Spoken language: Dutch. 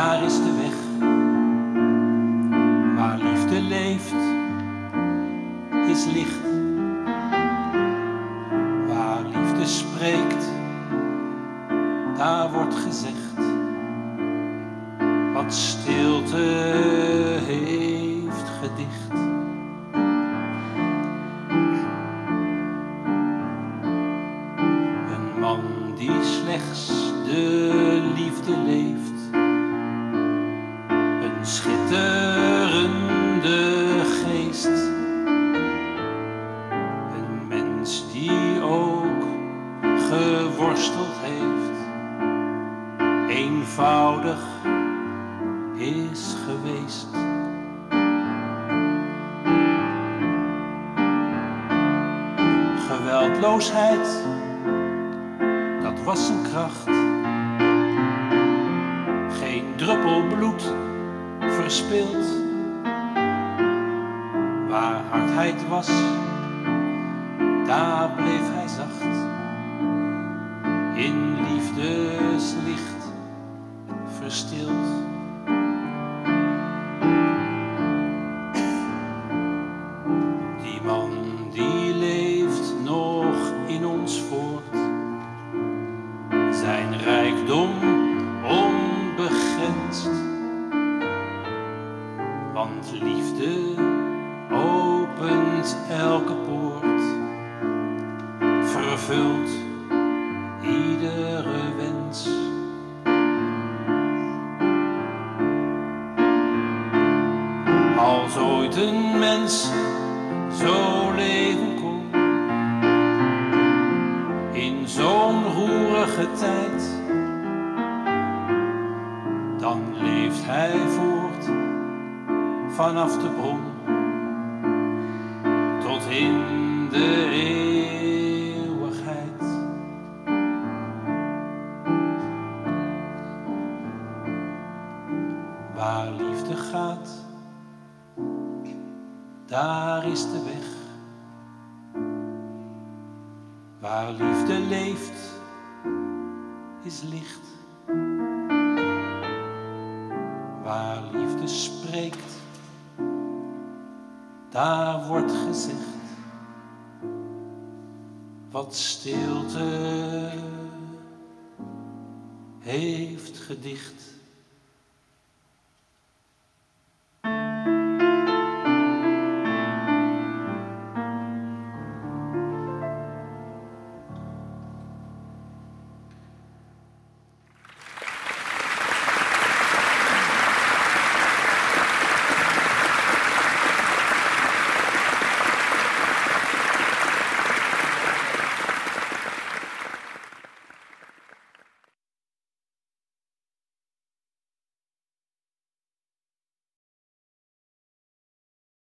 daar is de weg waar liefde leeft, is licht. Waar liefde spreekt, daar wordt gezegd wat stilte heeft gedicht. Een man die slechts de liefde leeft schitterende geest, een mens die ook geworsteld heeft, eenvoudig is geweest. Geweldloosheid, dat was zijn kracht. Geen druppel bloed verspild. Waar hardheid was, daar bleef hij zacht. In liefdeslicht verstild. Die man die leeft nog in ons voort. Elke poort. Vervult iedere wens. Als ooit een mens zo leven kon, in zo'n roerige tijd, dan leeft hij voort vanaf de bron in de eeuwigheid. Waar liefde gaat, daar is de weg. Waar liefde leeft, is licht. Waar liefde spreekt, daar wordt gezegd wat stilte heeft gedicht.